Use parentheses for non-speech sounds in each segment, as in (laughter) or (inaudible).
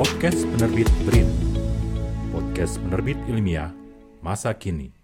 Podcast Penerbit Brin Podcast penerbit ilmiah masa kini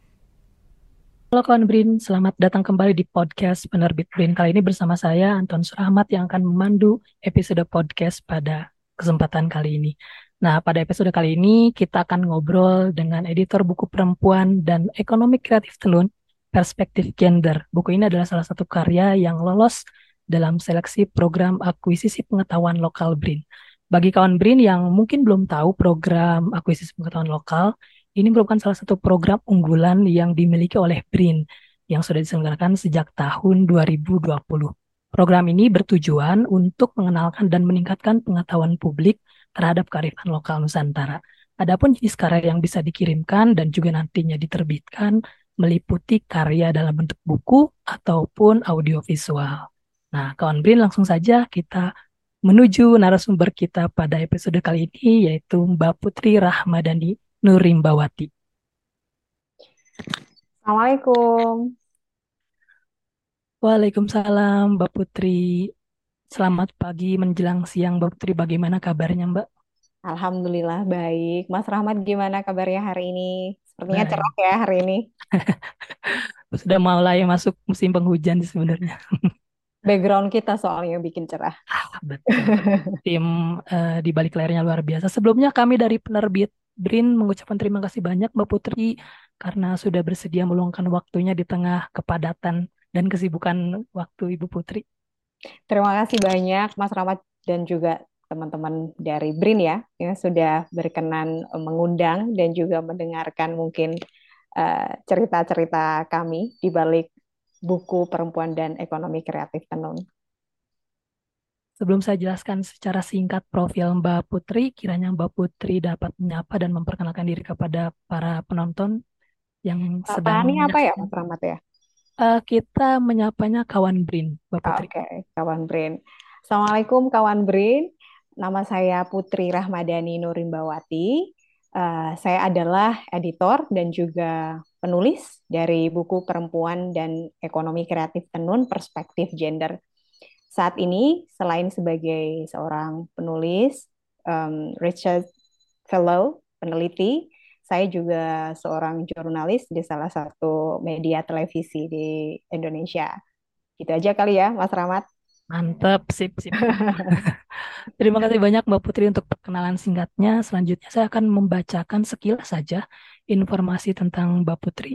Halo kawan Brin, selamat datang kembali di podcast Penerbit Brin. Kali ini bersama saya Anton Surahmat yang akan memandu episode podcast pada kesempatan kali ini. Nah, pada episode kali ini kita akan ngobrol dengan editor buku perempuan dan ekonomi kreatif tenun, Perspektif Gender. Buku ini adalah salah satu karya yang lolos dalam seleksi program akuisisi pengetahuan lokal BRIN. Bagi kawan BRIN yang mungkin belum tahu program akuisisi pengetahuan lokal, ini merupakan salah satu program unggulan yang dimiliki oleh BRIN yang sudah diselenggarakan sejak tahun 2020. Program ini bertujuan untuk mengenalkan dan meningkatkan pengetahuan publik terhadap kearifan lokal Nusantara. Adapun jenis karya yang bisa dikirimkan dan juga nantinya diterbitkan meliputi karya dalam bentuk buku ataupun audiovisual. Nah, kawan BRIN langsung saja kita menuju narasumber kita pada episode kali ini yaitu Mbak Putri Rahmadani Nurimbawati. Assalamualaikum. Waalaikumsalam, Mbak Putri. Selamat pagi menjelang siang, Mbak Putri. Bagaimana kabarnya, Mbak? Alhamdulillah baik. Mas Rahmat gimana kabarnya hari ini? Sepertinya Baik. cerah ya hari ini. (laughs) Sudah mulai masuk musim penghujan sebenarnya. (laughs) Background kita soalnya bikin cerah. Ah, betul. Tim eh, di balik layarnya luar biasa. Sebelumnya kami dari penerbit Brin mengucapkan terima kasih banyak Mbak Putri karena sudah bersedia meluangkan waktunya di tengah kepadatan dan kesibukan waktu Ibu Putri. Terima kasih banyak Mas Rahmat dan juga teman-teman dari BRIN ya yang sudah berkenan mengundang dan juga mendengarkan mungkin eh, cerita-cerita kami di balik buku Perempuan dan Ekonomi Kreatif Tenun. Sebelum saya jelaskan secara singkat profil Mbak Putri, kiranya Mbak Putri dapat menyapa dan memperkenalkan diri kepada para penonton yang Apa sedang ini apa ya. Mas Rahmat ya? Eh, kita menyapanya kawan Brin, Mbak Putri. Oke, kawan Brin. Assalamualaikum kawan Brin. Nama saya Putri Rahmadani Nurimbawati. Eh, saya adalah editor dan juga penulis dari buku Perempuan dan Ekonomi Kreatif Tenun Perspektif Gender. Saat ini, selain sebagai seorang penulis, um, Research Fellow, peneliti, saya juga seorang jurnalis di salah satu media televisi di Indonesia. Gitu aja kali ya, Mas Rahmat. Mantap, sip, sip. (laughs) Terima kasih banyak Mbak Putri untuk perkenalan singkatnya. Selanjutnya saya akan membacakan sekilas saja informasi tentang Mbak Putri.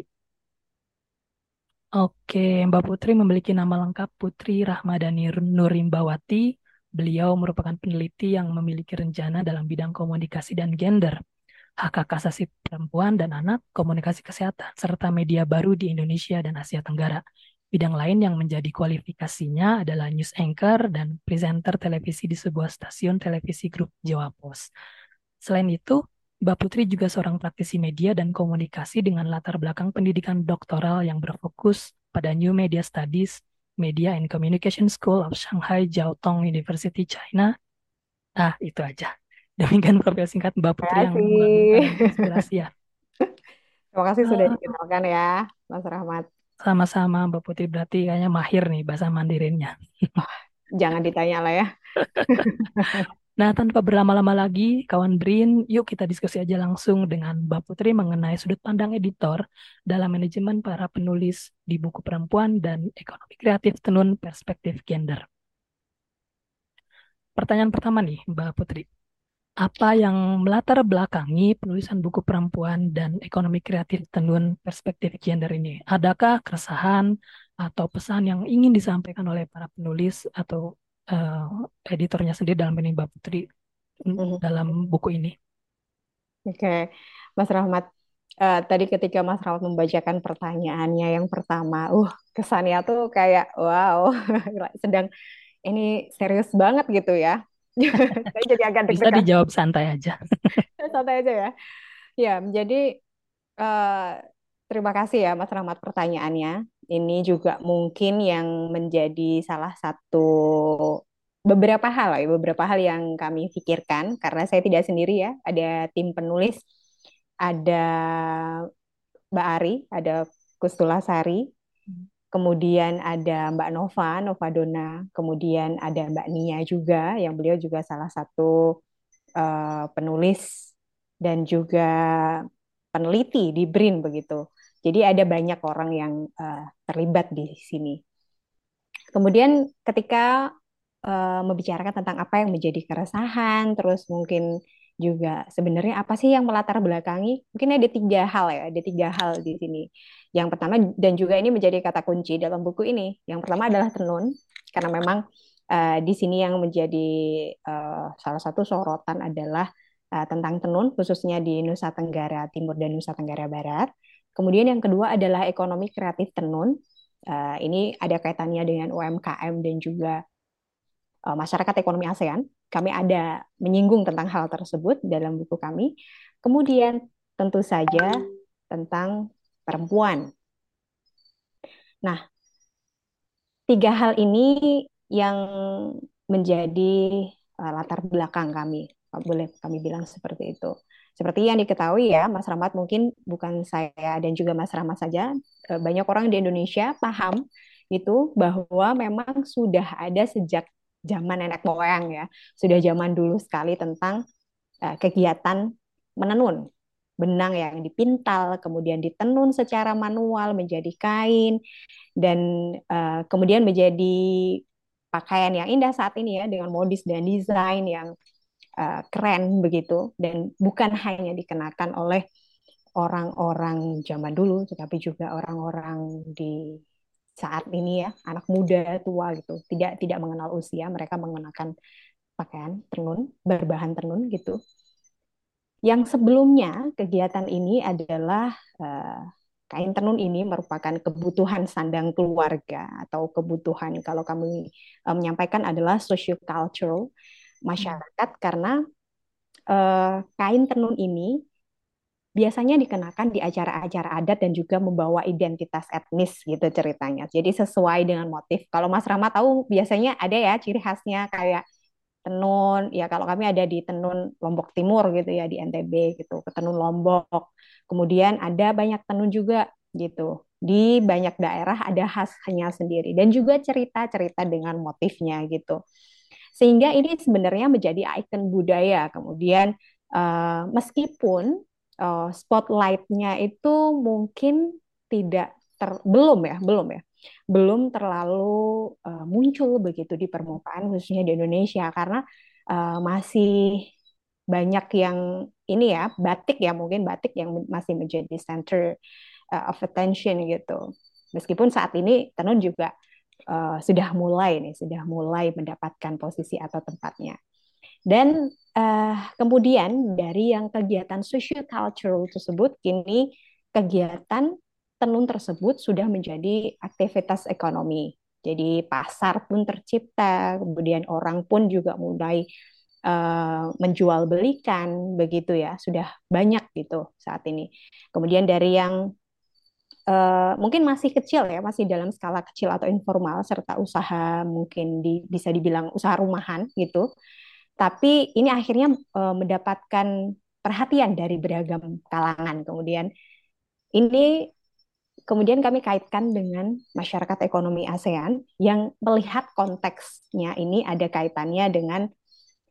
Oke, Mbak Putri memiliki nama lengkap Putri Rahmadani Nurimbawati. Beliau merupakan peneliti yang memiliki rencana dalam bidang komunikasi dan gender, hak asasi perempuan dan anak, komunikasi kesehatan, serta media baru di Indonesia dan Asia Tenggara. Bidang lain yang menjadi kualifikasinya adalah news anchor dan presenter televisi di sebuah stasiun televisi grup Jawa Pos. Selain itu, Mbak Putri juga seorang praktisi media dan komunikasi dengan latar belakang pendidikan doktoral yang berfokus pada New Media Studies, Media and Communication School of Shanghai Jiao Tong University, China. Ah, itu aja. (laughs) Demikian profil singkat Mbak Putri yang inspirasi ya. Terima kasih sudah Ah, dikenalkan ya, Mas Rahmat. sama-sama Mbak Putri berarti kayaknya mahir nih bahasa Mandarinnya. Jangan ditanya lah ya. (laughs) Nah, tanpa berlama-lama lagi, kawan Brin, yuk kita diskusi aja langsung dengan Mbak Putri mengenai sudut pandang editor dalam manajemen para penulis di buku perempuan dan ekonomi kreatif tenun perspektif gender. Pertanyaan pertama nih, Mbak Putri. Apa yang melatar belakangi penulisan buku perempuan dan ekonomi kreatif tenun perspektif gender ini? Adakah keresahan atau pesan yang ingin disampaikan oleh para penulis atau eh, editornya sendiri dalam ini Mbak Putri Mhm. dalam buku ini? Oke, Mas Rahmat. eh, tadi ketika Mas Rahmat membacakan pertanyaannya yang pertama, uh, kesannya tuh kayak wow, (laughs) sedang ini serius banget gitu ya. (laughs) Saya jadi agak Bisa deg-degan. dijawab santai aja. (laughs) Santai aja ya. Ya, jadi eh, terima kasih ya Mas Rahmat pertanyaannya. Ini juga mungkin yang menjadi salah satu beberapa hal ya, beberapa hal yang kami pikirkan karena saya tidak sendiri ya, ada tim penulis, ada Mbak Ari, ada Kustula Sari, kemudian ada Mbak Nova, Nova Dona, kemudian ada Mbak Nia juga, yang beliau juga salah satu uh, penulis dan juga peneliti di BRIN begitu. Jadi ada banyak orang yang uh, terlibat di sini. Kemudian ketika uh, membicarakan tentang apa yang menjadi keresahan, terus mungkin juga sebenarnya apa sih yang melatar belakangi? Mungkin ada tiga hal ya, ada tiga hal di sini. Yang pertama dan juga ini menjadi kata kunci dalam buku ini. Yang pertama adalah tenun, karena memang uh, di sini yang menjadi uh, salah satu sorotan adalah uh, tentang tenun, khususnya di Nusa Tenggara Timur dan Nusa Tenggara Barat. Kemudian yang kedua adalah ekonomi kreatif tenun. Uh, ini ada kaitannya dengan UMKM dan juga uh, masyarakat ekonomi ASEAN. Kami ada menyinggung tentang hal tersebut dalam buku kami. Kemudian tentu saja tentang perempuan. Nah, tiga hal ini yang menjadi uh, latar belakang kami, boleh kami bilang seperti itu. Seperti yang diketahui ya, Mas Rahmat mungkin bukan saya dan juga Mas Rahmat saja, banyak orang di Indonesia paham itu bahwa memang sudah ada sejak zaman nenek moyang ya, sudah zaman dulu sekali tentang uh, kegiatan menenun. Benang yang dipintal, kemudian ditenun secara manual menjadi kain, dan uh, kemudian menjadi pakaian yang indah saat ini ya dengan modis dan desain yang uh, keren begitu, dan bukan hanya dikenakan oleh orang-orang zaman dulu, tetapi juga orang-orang di saat ini ya anak muda tua gitu tidak tidak mengenal usia mereka mengenakan pakaian tenun berbahan tenun gitu. Yang sebelumnya kegiatan ini adalah uh, kain tenun ini merupakan kebutuhan sandang keluarga atau kebutuhan kalau kami uh, menyampaikan adalah sociocultural masyarakat karena uh, kain tenun ini biasanya dikenakan di acara-acara adat dan juga membawa identitas etnis gitu ceritanya. Jadi sesuai dengan motif. Kalau Mas Rama tahu biasanya ada ya ciri khasnya kayak tenun. Ya kalau kami ada di tenun Lombok Timur gitu ya di NTB gitu, ke tenun Lombok. Kemudian ada banyak tenun juga gitu. Di banyak daerah ada khasnya sendiri dan juga cerita-cerita dengan motifnya gitu. Sehingga ini sebenarnya menjadi ikon budaya. Kemudian uh, meskipun uh, spotlightnya itu mungkin tidak ter, belum ya belum ya. Belum terlalu uh, muncul begitu di permukaan khususnya di Indonesia karena uh, masih banyak yang ini ya batik ya mungkin batik yang masih menjadi center uh, of attention gitu. Meskipun saat ini tenun juga uh, sudah mulai nih sudah mulai mendapatkan posisi atau tempatnya dan uh, kemudian dari yang kegiatan social cultural tersebut, kini kegiatan tenun tersebut sudah menjadi aktivitas ekonomi. Jadi pasar pun tercipta, kemudian orang pun juga mulai uh, menjual belikan, begitu ya, sudah banyak gitu saat ini. Kemudian dari yang uh, mungkin masih kecil ya, masih dalam skala kecil atau informal, serta usaha mungkin di, bisa dibilang usaha rumahan gitu, tapi ini akhirnya uh, mendapatkan perhatian dari beragam kalangan. Kemudian ini kemudian kami kaitkan dengan masyarakat ekonomi ASEAN yang melihat konteksnya ini ada kaitannya dengan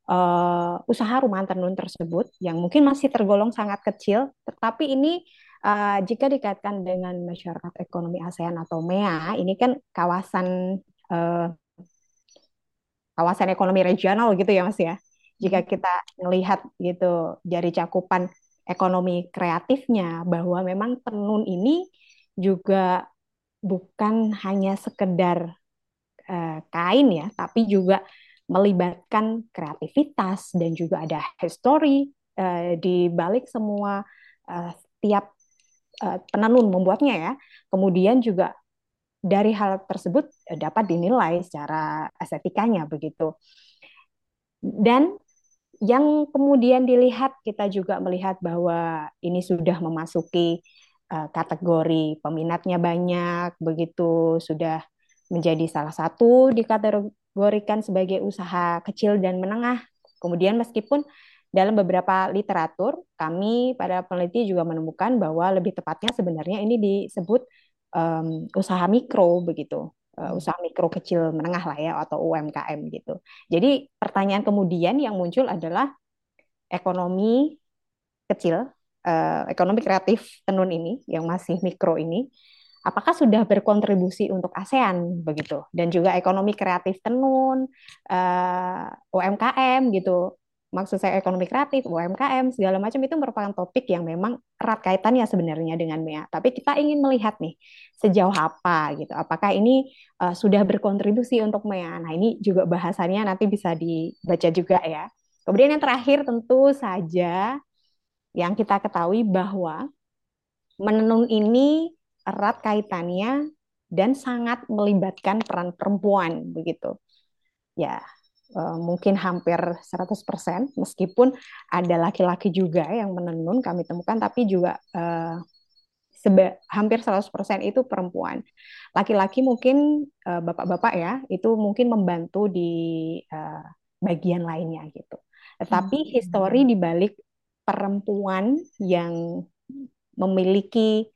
uh, usaha rumah tenun tersebut yang mungkin masih tergolong sangat kecil, tetapi ini uh, jika dikaitkan dengan masyarakat ekonomi ASEAN atau MEA, ini kan kawasan uh, kawasan ekonomi regional gitu ya Mas ya. Jika hmm. kita melihat gitu dari cakupan ekonomi kreatifnya bahwa memang tenun ini juga bukan hanya sekedar uh, kain ya, tapi juga melibatkan kreativitas dan juga ada history uh, di balik semua uh, tiap uh, penenun membuatnya ya. Kemudian juga dari hal tersebut eh, dapat dinilai secara estetikanya begitu. Dan yang kemudian dilihat kita juga melihat bahwa ini sudah memasuki uh, kategori peminatnya banyak begitu sudah menjadi salah satu dikategorikan sebagai usaha kecil dan menengah. Kemudian meskipun dalam beberapa literatur kami pada peneliti juga menemukan bahwa lebih tepatnya sebenarnya ini disebut um, usaha mikro begitu. Uh, usaha mikro kecil menengah lah ya atau UMKM gitu. Jadi pertanyaan kemudian yang muncul adalah ekonomi kecil, uh, ekonomi kreatif tenun ini yang masih mikro ini, apakah sudah berkontribusi untuk ASEAN begitu? Dan juga ekonomi kreatif tenun, uh, UMKM gitu maksud saya ekonomi kreatif, UMKM, segala macam itu merupakan topik yang memang erat kaitannya sebenarnya dengan MEA. Tapi kita ingin melihat nih sejauh apa gitu. Apakah ini uh, sudah berkontribusi untuk MEA? Nah, ini juga bahasannya nanti bisa dibaca juga ya. Kemudian yang terakhir tentu saja yang kita ketahui bahwa menenun ini erat kaitannya dan sangat melibatkan peran perempuan begitu. Ya, uh, mungkin hampir 100% meskipun ada laki-laki juga yang menenun kami temukan tapi juga uh, seba, hampir 100% itu perempuan. Laki-laki mungkin uh, bapak-bapak ya itu mungkin membantu di uh, bagian lainnya gitu. Tetapi hmm. histori di balik perempuan yang memiliki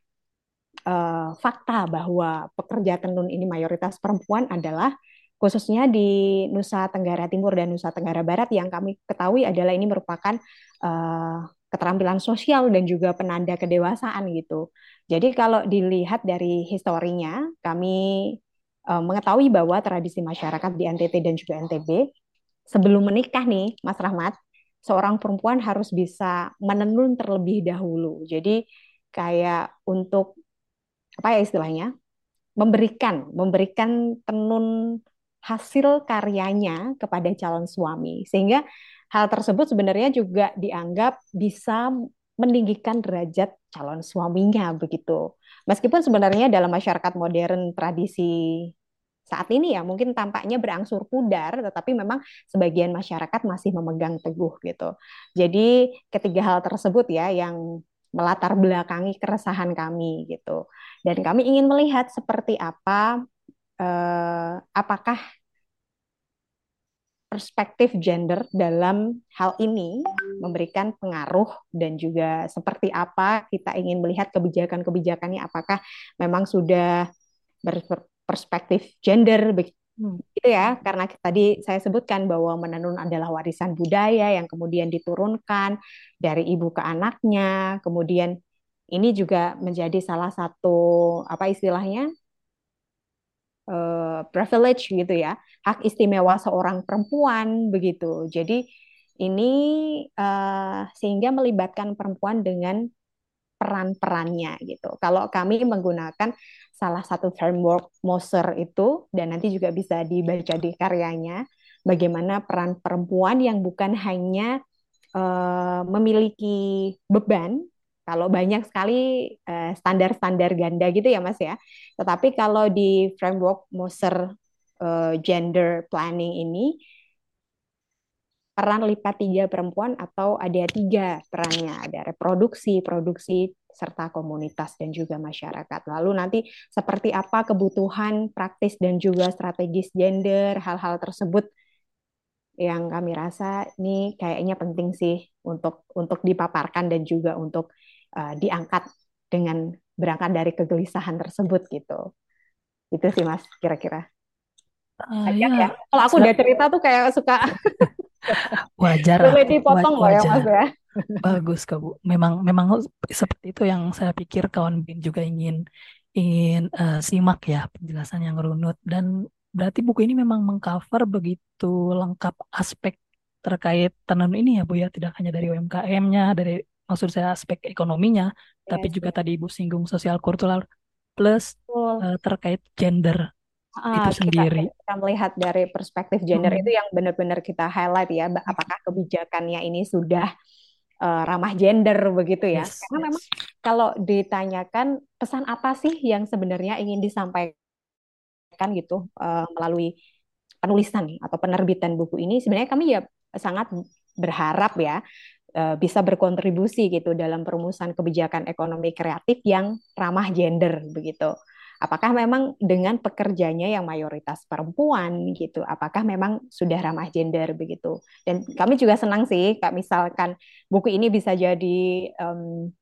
uh, fakta bahwa pekerja tenun ini mayoritas perempuan adalah khususnya di Nusa Tenggara Timur dan Nusa Tenggara Barat yang kami ketahui adalah ini merupakan uh, keterampilan sosial dan juga penanda kedewasaan gitu. Jadi kalau dilihat dari historinya, kami uh, mengetahui bahwa tradisi masyarakat di NTT dan juga NTB sebelum menikah nih, Mas Rahmat, seorang perempuan harus bisa menenun terlebih dahulu. Jadi kayak untuk apa ya istilahnya? memberikan memberikan tenun hasil karyanya kepada calon suami. Sehingga hal tersebut sebenarnya juga dianggap bisa meninggikan derajat calon suaminya begitu. Meskipun sebenarnya dalam masyarakat modern tradisi saat ini ya mungkin tampaknya berangsur pudar, tetapi memang sebagian masyarakat masih memegang teguh gitu. Jadi ketiga hal tersebut ya yang melatar belakangi keresahan kami gitu. Dan kami ingin melihat seperti apa eh, apakah perspektif gender dalam hal ini memberikan pengaruh dan juga seperti apa kita ingin melihat kebijakan-kebijakannya? Apakah memang sudah berperspektif gender hmm. gitu ya? Karena tadi saya sebutkan bahwa menenun adalah warisan budaya yang kemudian diturunkan dari ibu ke anaknya. Kemudian ini juga menjadi salah satu apa istilahnya uh, privilege gitu ya, hak istimewa seorang perempuan begitu. Jadi ini uh, sehingga melibatkan perempuan dengan peran-perannya gitu. Kalau kami menggunakan salah satu framework Moser itu dan nanti juga bisa dibaca di karyanya bagaimana peran perempuan yang bukan hanya uh, memiliki beban kalau banyak sekali uh, standar-standar ganda gitu ya Mas ya. Tetapi kalau di framework Moser uh, gender planning ini peran lipat tiga perempuan atau ada tiga perannya ada reproduksi, produksi serta komunitas dan juga masyarakat. Lalu nanti seperti apa kebutuhan praktis dan juga strategis gender hal-hal tersebut yang kami rasa ini kayaknya penting sih untuk untuk dipaparkan dan juga untuk uh, diangkat dengan berangkat dari kegelisahan tersebut gitu. Itu sih Mas kira-kira. Uh, ya. ya. Kalau aku udah cerita tuh kayak suka (laughs) wajar. Boleh dipotong loh ya Mas ya. Bagus Kak Bu. Memang memang seperti itu yang saya pikir kawan Bin juga ingin ingin uh, simak ya penjelasan yang runut dan berarti buku ini memang mengcover begitu lengkap aspek terkait tenun ini ya Bu ya, tidak hanya dari UMKM-nya, dari maksud saya aspek ekonominya, yes. tapi juga tadi Ibu singgung sosial kultural plus uh, terkait gender ah, itu sendiri. Kita, kita melihat dari perspektif gender hmm. itu yang benar-benar kita highlight ya, apakah kebijakannya ini sudah uh, ramah gender begitu ya? Yes, Karena yes. memang kalau ditanyakan pesan apa sih yang sebenarnya ingin disampaikan gitu uh, melalui penulisan atau penerbitan buku ini, sebenarnya kami ya sangat berharap ya Eh, bisa berkontribusi gitu dalam perumusan kebijakan ekonomi kreatif yang ramah gender begitu. Apakah memang dengan pekerjanya yang mayoritas perempuan gitu, apakah memang sudah ramah gender begitu? Dan kami juga senang sih, kak misalkan buku ini bisa jadi um,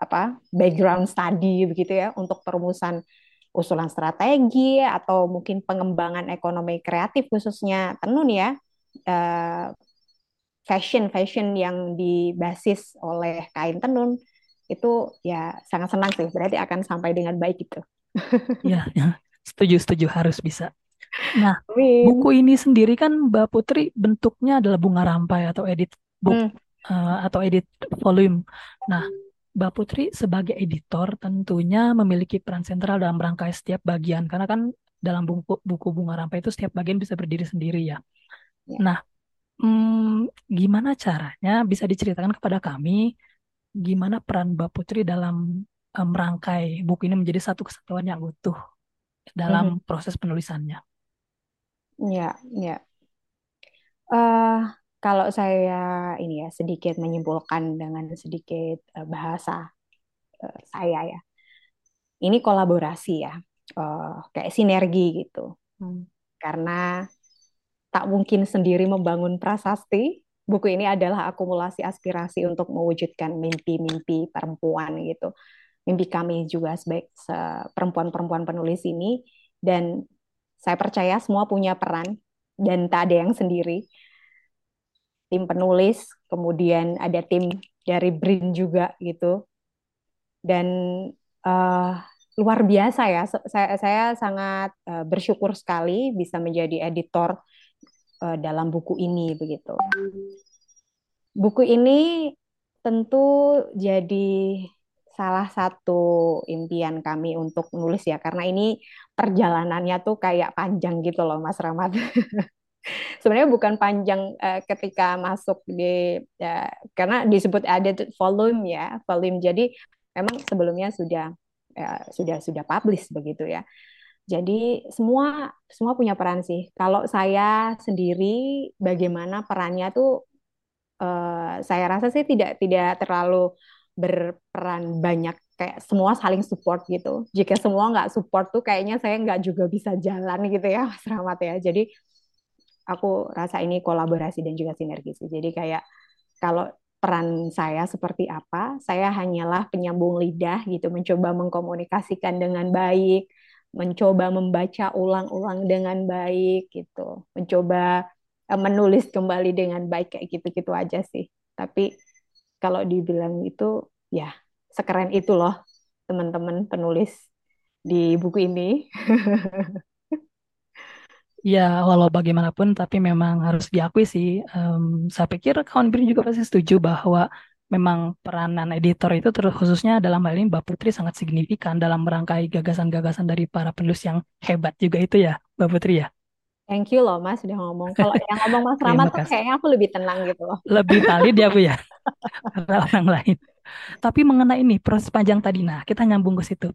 apa background study begitu ya untuk perumusan usulan strategi atau mungkin pengembangan ekonomi kreatif khususnya tenun ya. Uh, fashion fashion yang dibasis oleh kain tenun itu ya sangat senang sih. Berarti akan sampai dengan baik itu. (laughs) Ya, ya. Setuju setuju. Harus bisa. Nah buku ini sendiri kan Mbak Putri bentuknya adalah bunga rampai atau edit book hmm. uh, atau edit volume. Nah Mbak Putri sebagai editor tentunya memiliki peran sentral dalam rangkai setiap bagian. Karena kan dalam buku buku bunga rampai itu setiap bagian bisa berdiri sendiri ya. ya. Nah, hmm, gimana caranya bisa diceritakan kepada kami gimana peran Mbak Putri dalam um, merangkai buku ini menjadi satu kesatuan yang utuh dalam hmm. proses penulisannya? Ya, ya. Uh, kalau saya ini ya sedikit menyimpulkan dengan sedikit uh, bahasa uh, saya ya, ini kolaborasi ya, uh, kayak sinergi gitu. Hmm. Karena tak mungkin sendiri membangun prasasti. Buku ini adalah akumulasi aspirasi untuk mewujudkan mimpi-mimpi perempuan gitu. Mimpi kami juga sebagai perempuan-perempuan penulis ini dan saya percaya semua punya peran dan tak ada yang sendiri tim penulis, kemudian ada tim dari BRIN juga gitu. Dan uh, luar biasa ya, saya, saya sangat uh, bersyukur sekali bisa menjadi editor uh, dalam buku ini begitu. Buku ini tentu jadi salah satu impian kami untuk menulis ya karena ini perjalanannya tuh kayak panjang gitu loh Mas Rahmat. (laughs) sebenarnya bukan panjang uh, ketika masuk di ya, karena disebut added volume ya volume jadi memang sebelumnya sudah ya, sudah sudah publish begitu ya jadi semua semua punya peran sih kalau saya sendiri bagaimana perannya tuh uh, saya rasa sih tidak tidak terlalu berperan banyak kayak semua saling support gitu. Jika semua nggak support tuh kayaknya saya nggak juga bisa jalan gitu ya (laughs) Mas Rahmat ya. Jadi aku rasa ini kolaborasi dan juga sinergi sih. Jadi kayak kalau peran saya seperti apa, saya hanyalah penyambung lidah gitu, mencoba mengkomunikasikan dengan baik, mencoba membaca ulang-ulang dengan baik gitu, mencoba eh, menulis kembali dengan baik kayak gitu-gitu aja sih. Tapi kalau dibilang itu ya sekeren itu loh teman-teman penulis di buku ini. (laughs) Ya, walau bagaimanapun, tapi memang harus diakui sih. Um, saya pikir kawan Brin juga pasti setuju bahwa memang peranan editor itu terus khususnya dalam hal ini Mbak Putri sangat signifikan dalam merangkai gagasan-gagasan dari para penulis yang hebat juga itu ya, Mbak Putri ya. Thank you loh Mas udah ngomong. Kalau yang ngomong Mas (laughs) Rahmat tuh kayaknya aku lebih tenang gitu loh. Lebih valid ya Bu ya. (laughs) Karena orang lain. Tapi mengenai ini proses panjang tadi, nah kita nyambung ke situ.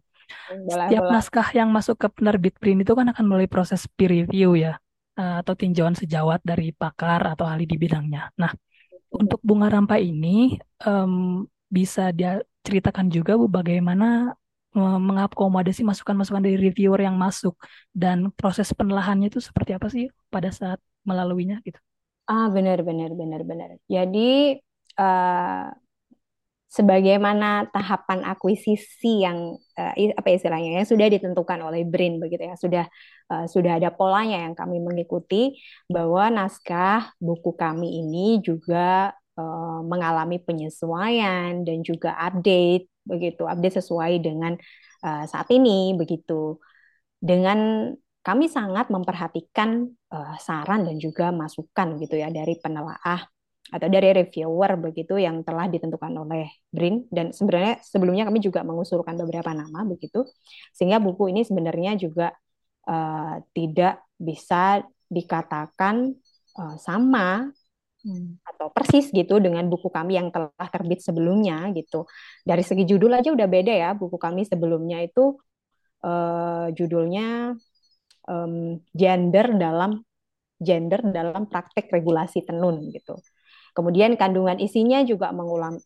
Boleh, Setiap boleh. naskah yang masuk ke penerbit print itu kan akan melalui proses peer review ya, eh, atau tinjauan sejawat dari pakar atau ahli di bidangnya. Nah, untuk bunga rampai ini um, bisa dia ceritakan juga bu bagaimana mengakomodasi masukan-masukan dari reviewer yang masuk dan proses penelahannya itu seperti apa sih pada saat melaluinya gitu? Ah benar benar benar benar. Jadi uh, sebagaimana tahapan akuisisi yang uh, apa istilahnya yang sudah ditentukan oleh BRIN begitu ya. Sudah uh, sudah ada polanya yang kami mengikuti bahwa naskah buku kami ini juga uh, mengalami penyesuaian dan juga update begitu. Update sesuai dengan uh, saat ini begitu. Dengan kami sangat memperhatikan uh, saran dan juga masukan gitu ya dari penelaah atau dari reviewer begitu yang telah ditentukan oleh BRIN. Dan sebenarnya sebelumnya kami juga mengusulkan beberapa nama begitu sehingga buku ini sebenarnya juga uh, tidak bisa dikatakan uh, sama hmm. atau persis gitu dengan buku kami yang telah terbit sebelumnya gitu. Dari segi judul aja udah beda ya buku kami sebelumnya itu uh, judulnya um, gender dalam gender dalam praktek regulasi tenun gitu Kemudian kandungan isinya juga mengulang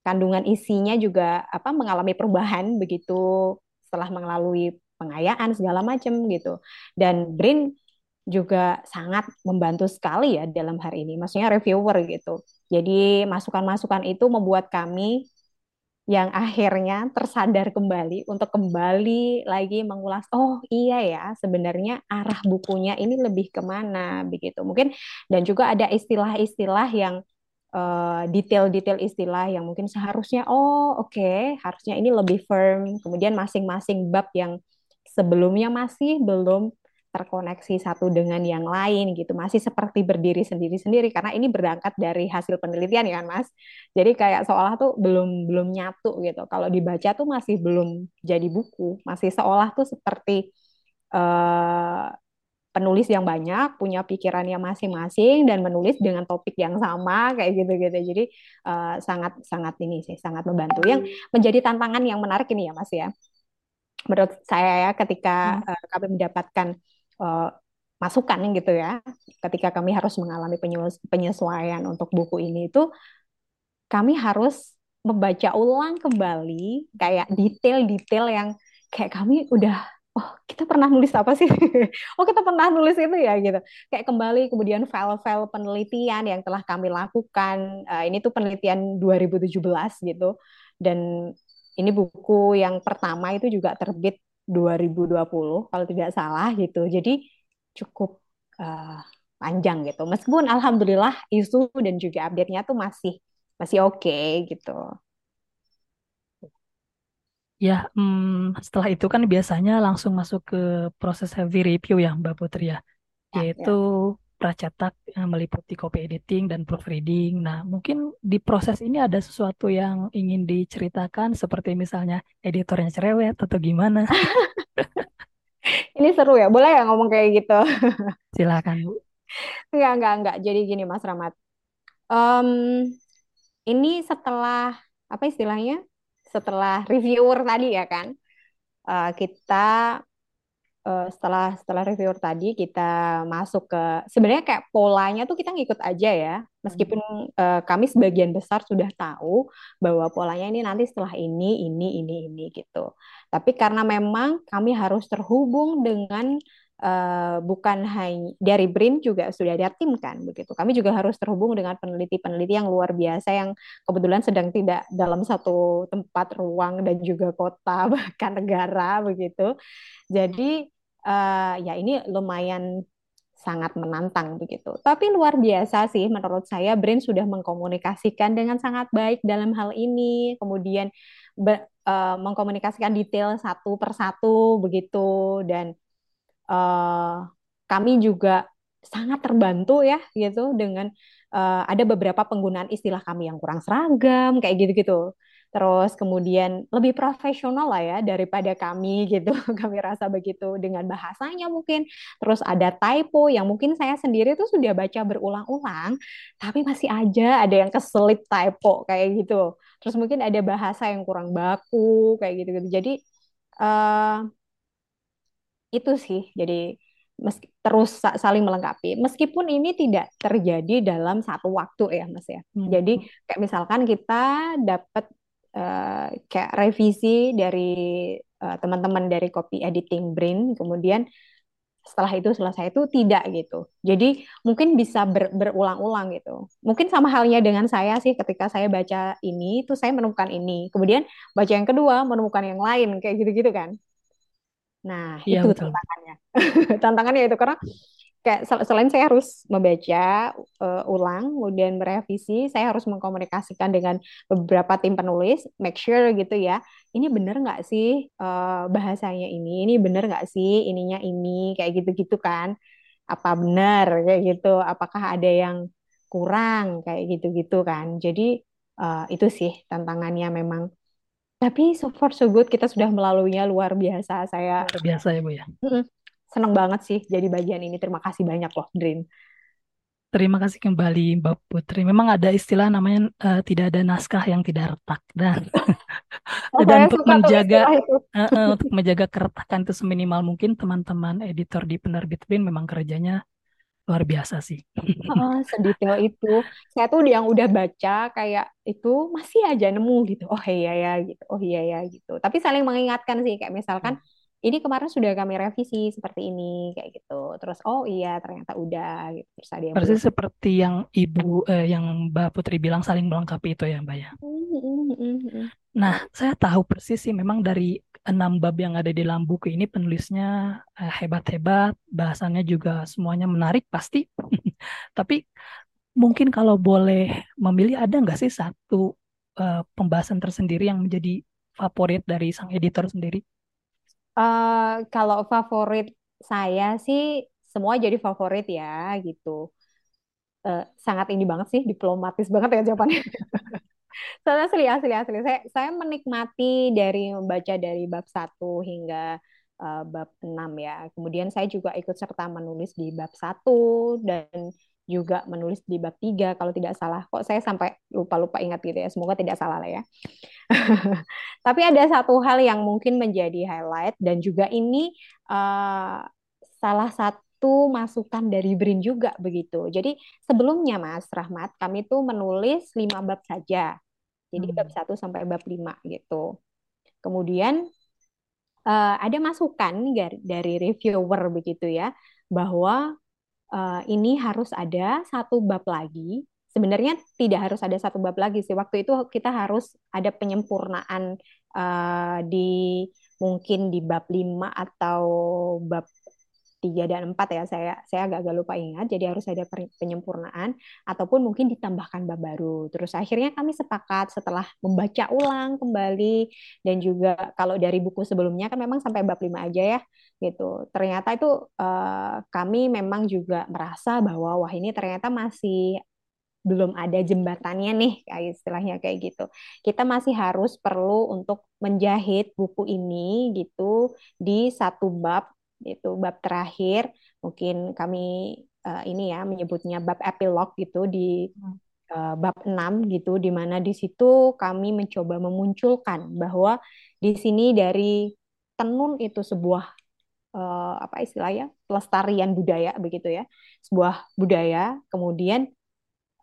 kandungan isinya juga apa mengalami perubahan begitu setelah melalui pengayaan segala macam gitu. Dan Brin juga sangat membantu sekali ya dalam hari ini. Maksudnya reviewer gitu. Jadi masukan-masukan itu membuat kami yang akhirnya tersadar kembali untuk kembali lagi mengulas oh iya ya sebenarnya arah bukunya ini lebih ke mana begitu. Mungkin dan juga ada istilah-istilah yang uh, detail-detail istilah yang mungkin seharusnya oh oke okay, harusnya ini lebih firm. Kemudian masing-masing bab yang sebelumnya masih belum terkoneksi satu dengan yang lain gitu. Masih seperti berdiri sendiri-sendiri karena ini berangkat dari hasil penelitian ya kan Mas. Jadi kayak seolah tuh belum belum nyatu gitu. Kalau dibaca tuh masih belum jadi buku. Masih seolah tuh seperti uh, penulis yang banyak punya pikirannya masing-masing dan menulis dengan topik yang sama kayak gitu-gitu. Jadi uh, sangat sangat ini sih sangat membantu. Yang menjadi tantangan yang menarik ini ya Mas ya. Menurut saya ya ketika uh, kami mendapatkan uh, masukan gitu ya ketika kami harus mengalami penyesuaian untuk buku ini itu kami harus membaca ulang kembali kayak detail-detail yang kayak kami udah oh kita pernah nulis apa sih? (laughs) Oh kita pernah nulis itu ya gitu. Kayak kembali kemudian file-file penelitian yang telah kami lakukan uh, ini tuh penelitian 2017 gitu. Dan ini buku yang pertama itu juga terbit 2020 kalau tidak salah gitu. Jadi cukup uh, panjang gitu. Meskipun alhamdulillah isu dan juga update-nya tuh masih masih oke okay, gitu. Ya, hmm, setelah itu kan biasanya langsung masuk ke proses heavy review ya Mbak Putri ya, ya yaitu ya pracetak yang meliputi copy editing dan proofreading. Nah, mungkin di proses ini ada sesuatu yang ingin diceritakan seperti misalnya editornya cerewet atau gimana? (laughs) ini seru ya, boleh ya ngomong kayak gitu? (laughs) Silakan Bu. Enggak, enggak, enggak. Jadi gini Mas Rahmat. Um, ini setelah apa istilahnya? Setelah reviewer tadi ya kan, uh, kita uh, setelah setelah reviewer tadi kita masuk ke sebenarnya kayak polanya tuh kita ngikut aja ya. Meskipun uh, kami sebagian besar sudah tahu bahwa polanya ini nanti setelah ini ini ini ini gitu. Tapi karena memang kami harus terhubung dengan uh, bukan hanya dari BRIN juga sudah ada tim kan begitu. Kami juga harus terhubung dengan peneliti-peneliti yang luar biasa yang kebetulan sedang tidak dalam satu tempat ruang dan juga kota (laughs) bahkan negara begitu. Jadi uh, ya ini lumayan sangat menantang begitu. Tapi luar biasa sih menurut saya BRIN sudah mengkomunikasikan dengan sangat baik dalam hal ini. Kemudian be, uh, mengkomunikasikan detail satu persatu begitu dan uh, kami juga sangat terbantu ya gitu dengan uh, ada beberapa penggunaan istilah kami yang kurang seragam kayak gitu-gitu. Terus kemudian lebih profesional lah ya daripada kami (laughs) gitu. kami rasa begitu dengan bahasanya mungkin. Terus ada typo yang mungkin saya sendiri tuh sudah baca berulang-ulang, tapi masih aja ada yang keselip typo kayak gitu. Terus mungkin ada bahasa yang kurang baku kayak gitu-gitu. Jadi uh, itu sih jadi meski, terus saling melengkapi meskipun ini tidak terjadi dalam satu waktu ya mas ya hmm. jadi kayak misalkan kita dapat uh, kayak revisi dari uh, teman-teman dari copy editing brain kemudian setelah itu selesai itu tidak gitu. Jadi mungkin bisa ber, berulang-ulang gitu. Mungkin sama halnya dengan saya sih ketika saya baca ini itu saya menemukan ini. Kemudian baca yang kedua menemukan yang lain kayak gitu-gitu kan. Nah, ya, itu betul. tantangannya. (laughs) tantangannya itu karena kayak selain saya harus membaca uh, ulang, kemudian merevisi, saya harus mengkomunikasikan dengan beberapa tim penulis, make sure gitu ya, ini bener nggak sih uh, bahasanya ini, ini bener nggak sih ininya ini, kayak gitu-gitu kan, apa benar kayak gitu, apakah ada yang kurang? Kayak gitu-gitu kan, jadi uh, itu sih tantangannya memang tapi so far so good kita sudah melaluinya luar biasa. Saya luar biasa ya Bu ya. Senang banget sih jadi bagian ini. Terima kasih banyak loh, Dream. Terima kasih kembali Mbak Putri. Memang ada istilah namanya uh, tidak ada naskah yang tidak retak dan (laughs) oh, (laughs) dan untuk menjaga uh, uh, (laughs) untuk menjaga keretakan itu seminimal mungkin teman-teman editor di penerbit BIN memang kerjanya luar biasa sih. Oh, sedetail itu. Saya tuh yang udah baca kayak itu masih aja nemu gitu. Oh iya ya gitu. Oh iya ya gitu. Tapi saling mengingatkan sih kayak misalkan hmm. ini kemarin sudah kami revisi seperti ini kayak gitu. Terus oh iya ternyata udah gitu. Terus ada yang Persis seperti yang Ibu eh, yang Mbak Putri bilang saling melengkapi itu ya Mbak ya. Hmm, hmm, nah, saya tahu persis sih memang dari enam bab yang ada di dalam buku ini penulisnya eh, hebat-hebat, bahasannya juga semuanya menarik pasti. (laughs) Tapi mungkin kalau boleh memilih ada nggak sih satu uh, pembahasan tersendiri yang menjadi favorit dari sang editor sendiri? Uh, kalau favorit saya sih semua jadi favorit ya gitu. Uh, sangat ini banget sih diplomatis banget ya jawabannya. (laughs) Soalnya asli asli asli. Saya saya menikmati dari membaca dari bab 1 hingga uh, bab 6 ya. Kemudian saya juga ikut serta menulis di bab 1 dan juga menulis di bab 3 kalau tidak salah. Kok saya sampai lupa-lupa ingat gitu ya. Semoga tidak salah lah ya. (laughs) Tapi ada satu hal yang mungkin menjadi highlight dan juga ini uh, salah satu masukan dari Brin juga begitu. Jadi sebelumnya Mas Rahmat, kami tuh menulis lima bab saja. Jadi hmm. bab 1 sampai bab 5 gitu. Kemudian uh, ada masukan dari reviewer begitu ya bahwa uh, ini harus ada satu bab lagi. Sebenarnya tidak harus ada satu bab lagi sih. Waktu itu kita harus ada penyempurnaan uh, di mungkin di bab 5 atau bab tiga dan empat ya. Saya saya agak-agak lupa ingat jadi harus ada penyempurnaan ataupun mungkin ditambahkan bab baru. Terus akhirnya kami sepakat setelah membaca ulang kembali dan juga kalau dari buku sebelumnya kan memang sampai bab lima aja ya gitu. Ternyata itu uh, kami memang juga merasa bahwa wah ini ternyata masih belum ada jembatannya nih kayak istilahnya kayak gitu. Kita masih harus perlu untuk menjahit buku ini gitu di satu bab itu bab terakhir mungkin kami uh, ini ya menyebutnya bab epilog gitu di uh, bab 6 gitu di mana di situ kami mencoba memunculkan bahwa di sini dari tenun itu sebuah uh, apa istilahnya pelestarian budaya begitu ya sebuah budaya kemudian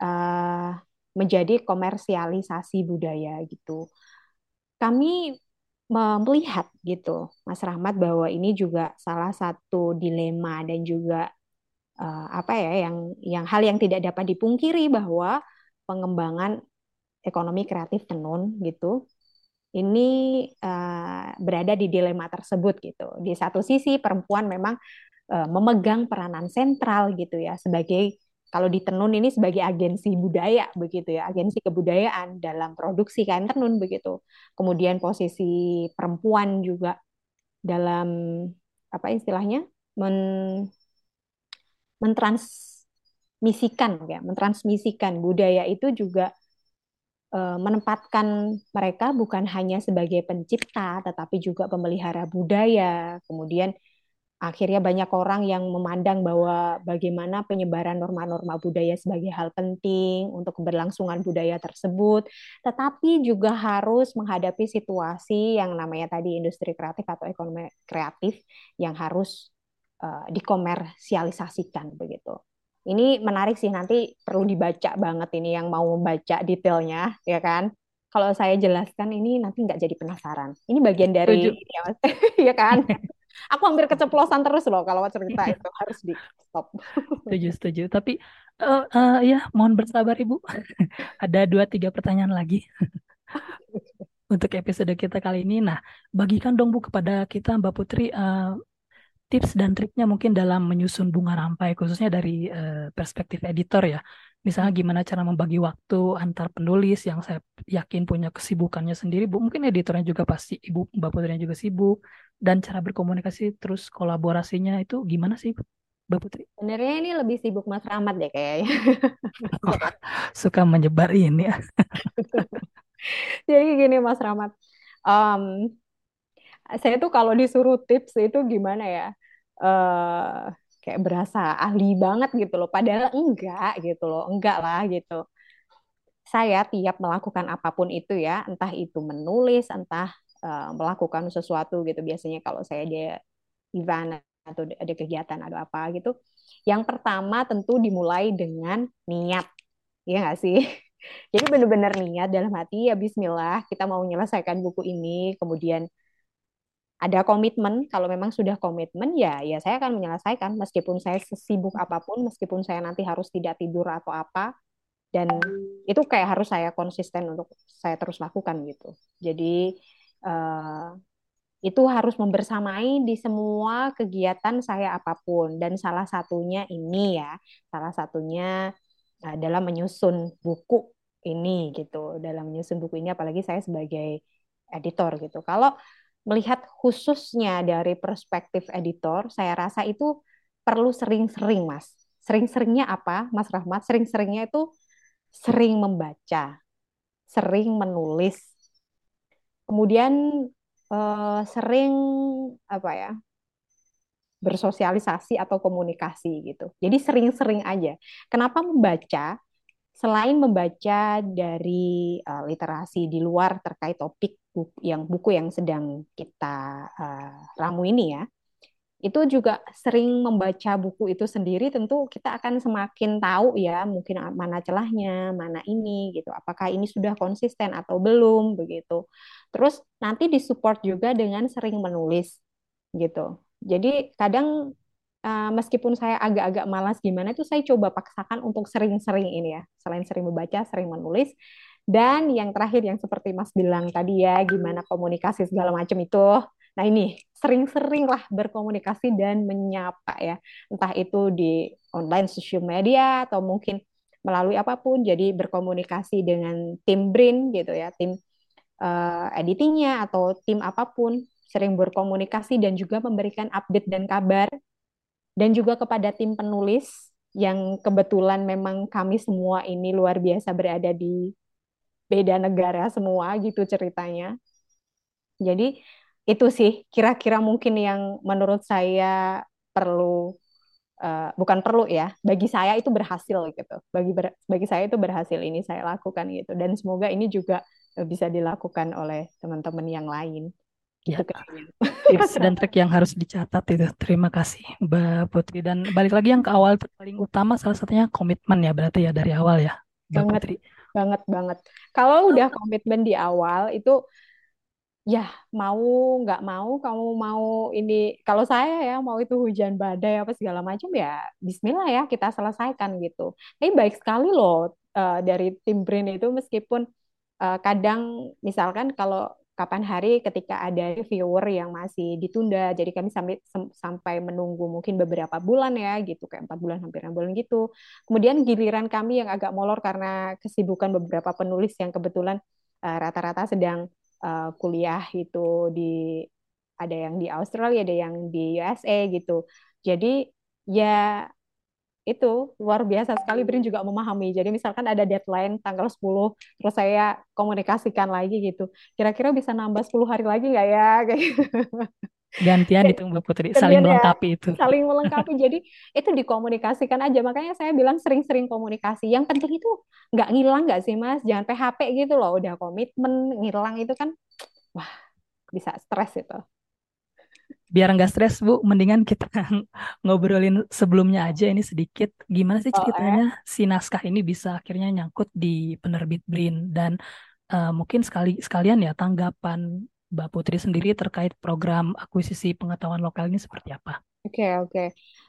uh, menjadi komersialisasi budaya gitu. Kami melihat gitu, Mas Rahmat, bahwa ini juga salah satu dilema dan juga uh, apa ya yang yang hal yang tidak dapat dipungkiri bahwa pengembangan ekonomi kreatif tenun gitu ini uh, berada di dilema tersebut gitu. Di satu sisi perempuan memang uh, memegang peranan sentral gitu ya sebagai kalau di tenun ini sebagai agensi budaya begitu ya, agensi kebudayaan dalam produksi kain tenun begitu. Kemudian posisi perempuan juga dalam apa istilahnya men mentransmisikan ya, mentransmisikan budaya itu juga e, menempatkan mereka bukan hanya sebagai pencipta tetapi juga pemelihara budaya. Kemudian akhirnya banyak orang yang memandang bahwa bagaimana penyebaran norma-norma budaya sebagai hal penting untuk keberlangsungan budaya tersebut, tetapi juga harus menghadapi situasi yang namanya tadi industri kreatif atau ekonomi kreatif yang harus uh, dikomersialisasikan begitu. Ini menarik sih nanti perlu dibaca banget ini yang mau membaca detailnya ya kan. Kalau saya jelaskan ini nanti nggak jadi penasaran. Ini bagian dari ya, (laughs) ya kan. (laughs) Aku hampir keceplosan terus loh kalau cerita (laughs) itu harus di stop. Setuju, setuju. Tapi uh, uh, ya mohon bersabar Ibu. (laughs) Ada dua tiga pertanyaan lagi (laughs) untuk episode kita kali ini. Nah, bagikan dong Bu kepada kita Mbak Putri uh, tips dan triknya mungkin dalam menyusun bunga rampai khususnya dari uh, perspektif editor ya. Misalnya gimana cara membagi waktu antar penulis yang saya yakin punya kesibukannya sendiri, Bu. Mungkin editornya juga pasti Ibu Mbak Putrinya juga sibuk dan cara berkomunikasi terus kolaborasinya itu gimana sih, Mbak Putri? Sebenarnya ini lebih sibuk Mas Rahmat deh kayaknya. (laughs) Suka menyebar ini ya. (laughs) Jadi gini Mas Rahmat, um, saya tuh kalau disuruh tips itu gimana ya? Uh, kayak berasa ahli banget gitu loh. Padahal enggak gitu loh, enggak lah gitu. Saya tiap melakukan apa pun itu ya, entah itu menulis, entah uh, melakukan sesuatu gitu. Biasanya kalau saya ada event atau ada kegiatan atau apa gitu. Yang pertama tentu dimulai dengan niat, ya nggak sih? (laughs) Jadi benar-benar niat dalam hati ya Bismillah kita mau menyelesaikan buku ini, kemudian ada komitmen kalau memang sudah komitmen ya ya saya akan menyelesaikan meskipun saya sesibuk apa pun meskipun saya nanti harus tidak tidur atau apa dan itu kayak harus saya konsisten untuk saya terus lakukan gitu. Jadi uh, itu harus membersamai di semua kegiatan saya apa pun dan salah satunya ini ya salah satunya uh, dalam menyusun buku ini gitu. Dalam menyusun buku ini apalagi saya sebagai editor gitu. Kalau melihat khususnya dari perspektif editor saya rasa itu perlu sering-sering mas sering-seringnya apa mas Rahmat sering-seringnya itu sering membaca sering menulis kemudian uh, sering apa ya bersosialisasi atau komunikasi gitu. Jadi sering-sering aja. Kenapa membaca? Selain membaca dari uh, literasi di luar terkait topik buku yang buku yang sedang kita uh, ramu ini ya, itu juga sering membaca buku itu sendiri tentu kita akan semakin tahu ya mungkin mana celahnya, mana ini gitu. Apakah ini sudah konsisten atau belum begitu. Terus nanti disupport juga dengan sering menulis gitu. Jadi kadang uh, meskipun saya agak-agak malas gimana itu saya coba paksakan untuk sering-sering ini ya. Selain sering membaca, sering menulis. Dan yang terakhir yang seperti Mas bilang tadi ya, gimana komunikasi segala macam itu. Nah ini sering-sering lah berkomunikasi dan menyapa ya. Entah itu di online social media atau mungkin melalui apa pun. Jadi berkomunikasi dengan tim BRIN gitu ya, tim uh, editingnya atau tim apa pun sering berkomunikasi dan juga memberikan update dan kabar dan juga kepada tim penulis yang kebetulan memang kami semua ini luar biasa berada di beda negara semua gitu ceritanya. Jadi itu sih kira-kira mungkin yang menurut saya perlu uh, bukan perlu ya, bagi saya itu berhasil gitu. Bagi ber, bagi saya itu berhasil ini saya lakukan gitu dan semoga ini juga bisa dilakukan oleh teman-teman yang lain. Ya, tips dan trik yang harus dicatat itu. Terima kasih Mbak Putri. Dan balik lagi yang ke awal paling utama salah satunya komitmen ya berarti ya dari awal ya Mbak Putri. Banget banget. Kalau udah komitmen di awal itu ya mau nggak mau kamu mau ini kalau saya ya mau itu hujan badai apa segala macam ya Bismillah ya kita selesaikan gitu. Tapi baik sekali loh uh, dari tim Brain itu meskipun uh, kadang misalkan kalau kapan hari ketika ada viewer yang masih ditunda. Jadi kami sampai sampai menunggu mungkin beberapa bulan ya gitu. Kayak empat bulan hampir enam bulan gitu. Kemudian giliran kami yang agak molor karena kesibukan beberapa penulis yang kebetulan eh, rata-rata uh, sedang uh, kuliah itu di ada yang di Australia ada yang di USA gitu. Jadi ya itu luar biasa sekali Brin juga memahami. Jadi misalkan ada deadline tanggal 10 terus saya komunikasikan lagi gitu. Kira-kira bisa nambah 10 hari lagi nggak ya (laughs) kayak gitu. Gantian itu Mbak Putri, saling ya, melengkapi itu. Saling melengkapi. Jadi itu dikomunikasikan aja. Makanya saya bilang sering-sering komunikasi. Yang penting itu nggak ngilang nggak sih Mas? Jangan PHP gitu loh. Udah komitmen ngilang itu kan (tsk) wah bisa stres itu biar nggak stres Bu, mendingan kita (laughs) ngobrolin sebelumnya aja ini sedikit. Gimana sih ceritanya oh, eh? si naskah ini bisa akhirnya nyangkut di penerbit Brin dan uh, mungkin sekali sekalian ya tanggapan Mbak Putri sendiri terkait program akuisisi pengetahuan lokal ini seperti apa? Oke okay, oke. Okay.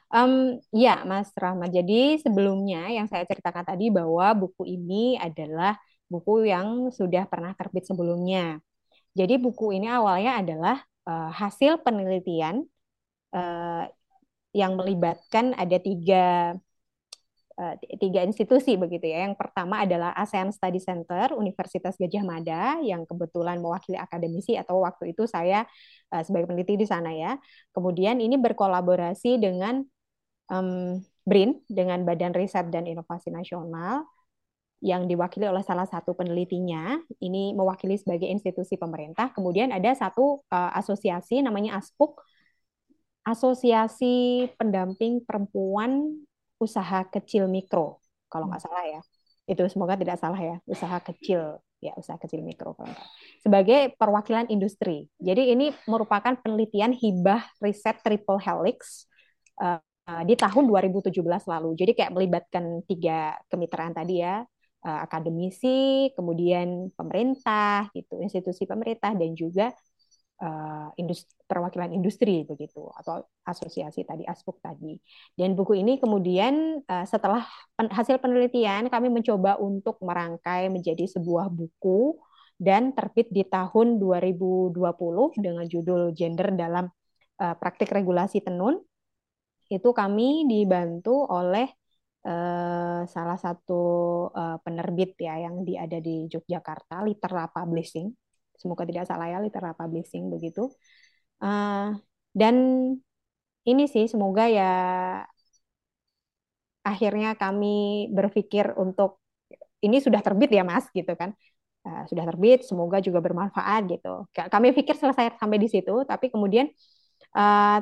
Um, ya Mas Rahmat. Jadi sebelumnya yang saya ceritakan tadi bahwa buku ini adalah buku yang sudah pernah terbit sebelumnya. Jadi buku ini awalnya adalah uh, hasil penelitian uh, yang melibatkan ada tiga uh, tiga institusi begitu ya. Yang pertama adalah ASEAN Study Center Universitas Gajah Mada yang kebetulan mewakili akademisi atau waktu itu saya sebagai peneliti di sana ya. Kemudian ini berkolaborasi dengan um, BRIN dengan Badan Riset dan Inovasi Nasional yang diwakili oleh salah satu penelitinya, ini mewakili sebagai institusi pemerintah. Kemudian ada satu uh, asosiasi namanya ASPUK, Asosiasi Pendamping Perempuan Usaha Kecil Mikro, kalau nggak salah ya. Itu semoga tidak salah ya, usaha kecil ya usaha kecil mikro sebagai perwakilan industri. Jadi ini merupakan penelitian hibah riset triple helix uh, di tahun 2017 lalu. Jadi kayak melibatkan tiga kemitraan tadi ya, uh, akademisi, kemudian pemerintah, gitu, institusi pemerintah dan juga uh, industri, perwakilan industri begitu atau asosiasi tadi aspuk tadi. Dan buku ini kemudian uh, setelah pen, hasil penelitian kami mencoba untuk merangkai menjadi sebuah buku dan terbit di tahun 2020 dengan judul Gender dalam uh, Praktik Regulasi Tenun. Itu kami dibantu oleh uh, salah satu uh, penerbit ya yang di, ada di Yogyakarta, Litera Publishing. Semoga tidak salah ya, Litera Publishing begitu. Uh, dan ini sih semoga ya akhirnya kami berpikir untuk ini sudah terbit ya Mas gitu kan. Uh, sudah terbit, semoga juga bermanfaat gitu. Kami pikir selesai sampai di situ, tapi kemudian uh,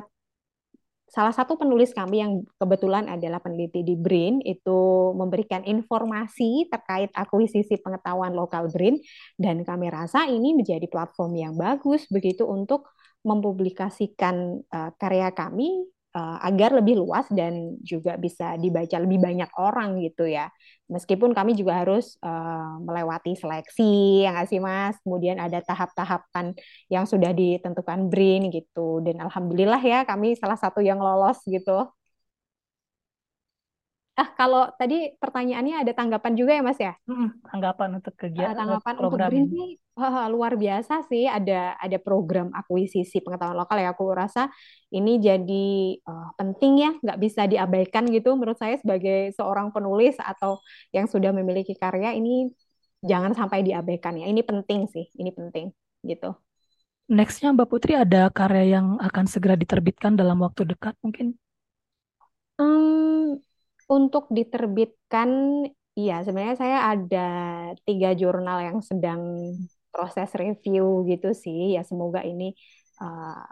salah satu penulis kami yang kebetulan adalah peneliti di BRIN itu memberikan informasi terkait akuisisi pengetahuan lokal BRIN dan kami rasa ini menjadi platform yang bagus begitu untuk mempublikasikan uh, karya kami uh, agar lebih luas dan juga bisa dibaca lebih banyak orang gitu ya. Meskipun kami juga harus uh, melewati seleksi, yang nggak sih Mas? Kemudian ada tahap-tahapan yang sudah ditentukan BRIN gitu. Dan alhamdulillah ya kami salah satu yang lolos gitu. Ah, kalau tadi pertanyaannya ada tanggapan juga ya, Mas ya? Hmm, tanggapan untuk kegiatan tanggapan program untuk ini luar biasa sih. Ada ada program akuisisi pengetahuan lokal ya. Aku rasa ini jadi uh, penting ya, nggak bisa diabaikan gitu. Menurut saya sebagai seorang penulis atau yang sudah memiliki karya ini jangan sampai diabaikan ya. Ini penting sih, ini penting gitu. Nextnya Mbak Putri ada karya yang akan segera diterbitkan dalam waktu dekat mungkin? Hmm, untuk diterbitkan, iya sebenarnya saya ada tiga jurnal yang sedang proses review gitu sih. Ya semoga ini uh,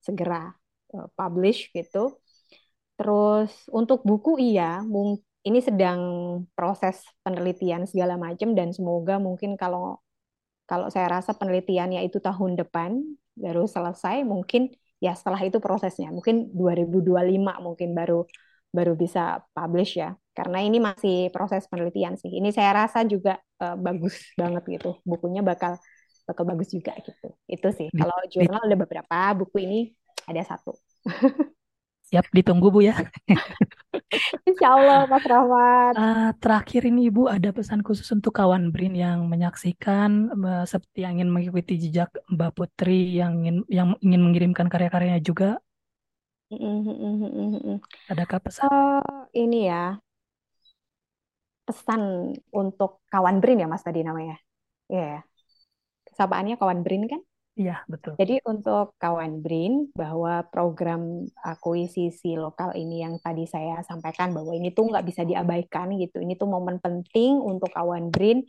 segera uh, publish gitu. Terus untuk buku iya, ini sedang proses penelitian segala macam dan semoga mungkin kalau kalau saya rasa penelitiannya itu tahun depan baru selesai, mungkin ya setelah itu prosesnya mungkin 2025 mungkin baru baru bisa publish ya. Karena ini masih proses penelitian sih. Ini saya rasa juga uh, bagus (laughs) banget gitu. Bukunya bakal bakal bagus juga gitu. Itu sih. Kalau jurnal ada beberapa, buku ini ada satu. Siap ditunggu Bu ya. (laughs) Insya Allah Mas Rahmat. Uh, terakhir ini Ibu ada pesan khusus untuk kawan Brin yang menyaksikan uh, seperti yang ingin mengikuti jejak Mbak Putri yang ingin yang ingin mengirimkan karya-karyanya juga Adakah pesan? Uh, ini ya, pesan untuk kawan Brin ya Mas tadi namanya. Iya yeah. Kesapaannya kawan Brin kan? Iya, betul. Jadi untuk kawan Brin bahwa program akuisisi lokal ini yang tadi saya sampaikan bahwa ini tuh nggak bisa diabaikan gitu. Ini tuh momen penting untuk kawan Brin.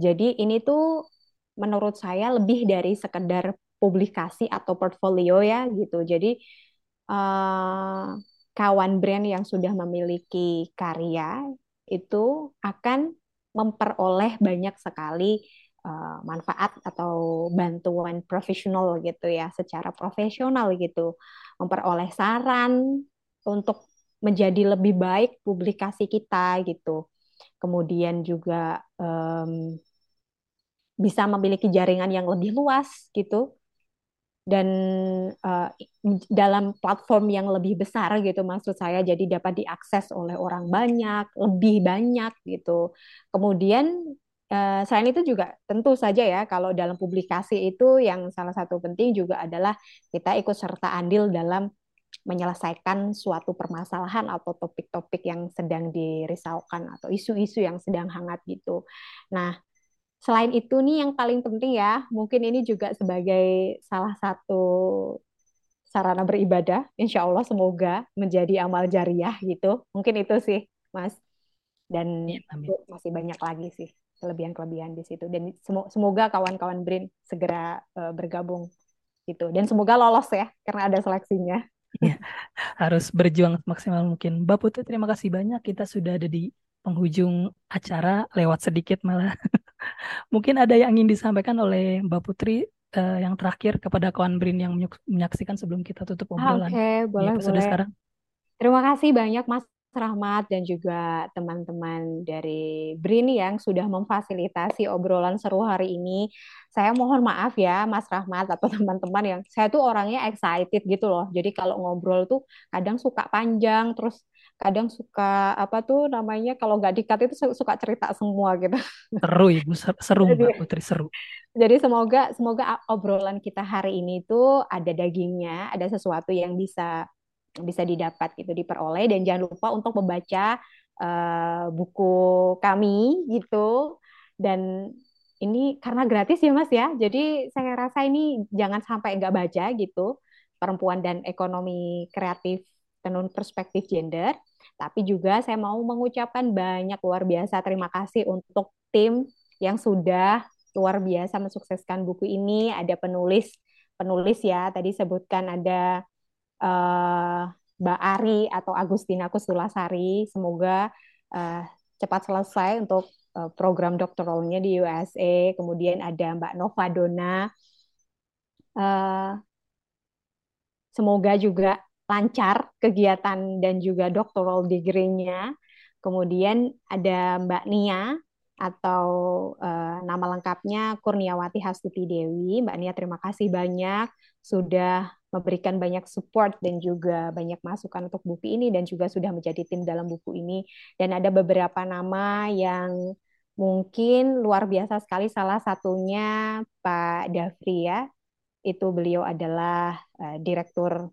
Jadi ini tuh menurut saya lebih dari sekedar publikasi atau portfolio ya gitu. Jadi uh, kawan brand yang sudah memiliki karya itu akan memperoleh banyak sekali uh, manfaat atau bantuan profesional gitu ya, secara profesional gitu, memperoleh saran untuk menjadi lebih baik publikasi kita gitu. Kemudian juga um, bisa memiliki jaringan yang lebih luas gitu dan uh, dalam platform yang lebih besar gitu maksud saya jadi dapat diakses oleh orang banyak lebih banyak gitu kemudian uh, selain itu juga tentu saja ya kalau dalam publikasi itu yang salah satu penting juga adalah kita ikut serta andil dalam menyelesaikan suatu permasalahan atau topik-topik yang sedang dirisaukan atau isu-isu yang sedang hangat gitu. Nah, selain itu nih yang paling penting ya, mungkin ini juga sebagai salah satu sarana beribadah, insya Allah semoga menjadi amal jariah gitu. Mungkin itu sih, Mas. Dan ya, masih banyak lagi sih kelebihan-kelebihan di situ. Dan semoga kawan-kawan Brin segera uh, bergabung gitu. Dan semoga lolos ya, karena ada seleksinya. Ya, harus berjuang maksimal mungkin. Mbak Putri, terima kasih banyak. Kita sudah ada di penghujung acara, lewat sedikit malah. Mungkin ada yang ingin disampaikan oleh Mbak Putri uh, yang terakhir kepada kawan Brin yang menyaksikan sebelum kita tutup obrolan. Oke, okay, boleh, boleh. sekarang. Terima kasih banyak Mas Rahmat dan juga teman-teman dari BRIN yang sudah memfasilitasi obrolan seru hari ini. Saya mohon maaf ya Mas Rahmat atau (laughs) teman-teman yang saya tuh orangnya excited gitu loh. Jadi kalau ngobrol tuh kadang suka panjang terus kadang suka apa tuh namanya kalau nggak dikat itu suka cerita semua gitu. Seru ibu seru Mbak Putri seru. Jadi semoga semoga obrolan kita hari ini tuh ada dagingnya, ada sesuatu yang bisa bisa didapat gitu diperoleh dan jangan lupa untuk membaca uh, buku kami gitu dan ini karena gratis ya Mas ya. Jadi saya rasa ini jangan sampai nggak baca gitu. Perempuan dan ekonomi kreatif tenun perspektif gender. Tapi juga saya mau mengucapkan banyak luar biasa terima kasih untuk tim yang sudah luar biasa mensukseskan buku ini. Ada penulis penulis ya tadi sebutkan ada uh, Mbak Ari atau Agustina Kusulasari. Semoga uh, cepat selesai untuk uh, program doktoralnya di USA. Kemudian ada Mbak Nova Dona. Uh, semoga juga lancar kegiatan dan juga doktoral degree-nya. Kemudian ada Mbak Nia atau uh, nama lengkapnya Kurniawati Hastuti Dewi. Mbak Nia terima kasih banyak sudah memberikan banyak support dan juga banyak masukan untuk buku ini dan juga sudah menjadi tim dalam buku ini. Dan ada beberapa nama yang mungkin luar biasa sekali. Salah satunya Pak Dafri ya. Itu beliau adalah uh, direktur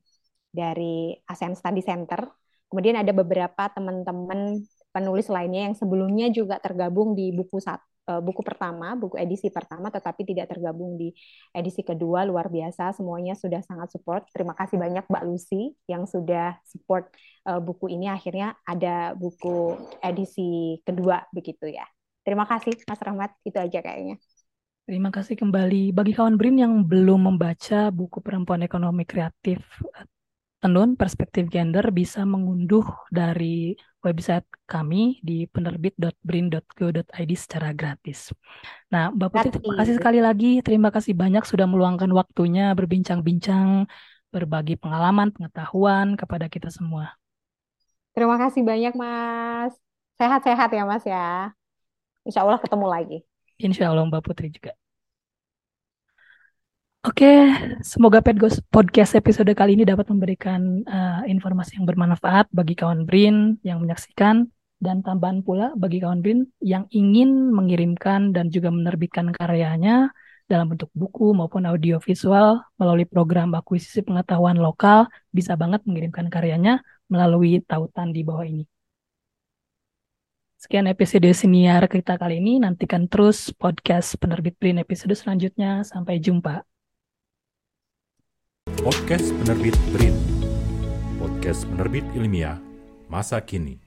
dari ASEAN Study Center. Kemudian ada beberapa teman-teman penulis lainnya yang sebelumnya juga tergabung di buku satu eh, buku pertama, buku edisi pertama, tetapi tidak tergabung di edisi kedua. Luar biasa, semuanya sudah sangat support. Terima kasih banyak Mbak Lucy yang sudah support uh, buku ini. Akhirnya ada buku edisi kedua begitu ya. Terima kasih Mas Rahmat, itu aja kayaknya. Terima kasih kembali. Bagi kawan Brin yang belum membaca buku Perempuan Ekonomi Kreatif Tenun Perspektif Gender bisa mengunduh dari website kami di penerbit.brin.go.id secara gratis. Nah, Mbak Putri, terima kasih sekali lagi. Terima kasih banyak sudah meluangkan waktunya berbincang-bincang, berbagi pengalaman, pengetahuan kepada kita semua. Terima kasih banyak, Mas. Sehat-sehat ya, Mas ya. Insya Allah ketemu lagi. Insya Allah, Mbak Putri juga. Oke, semoga podcast episode kali ini dapat memberikan uh, informasi yang bermanfaat bagi kawan Brin yang menyaksikan dan tambahan pula bagi kawan Brin yang ingin mengirimkan dan juga menerbitkan karyanya dalam bentuk buku maupun audio visual melalui program akuisisi pengetahuan lokal bisa banget mengirimkan karyanya melalui tautan di bawah ini. Sekian episode senior kita kali ini. Nantikan terus podcast penerbit Brin episode selanjutnya. Sampai jumpa. Podcast Penerbit BRIN. Podcast Penerbit Ilmiah Masa Kini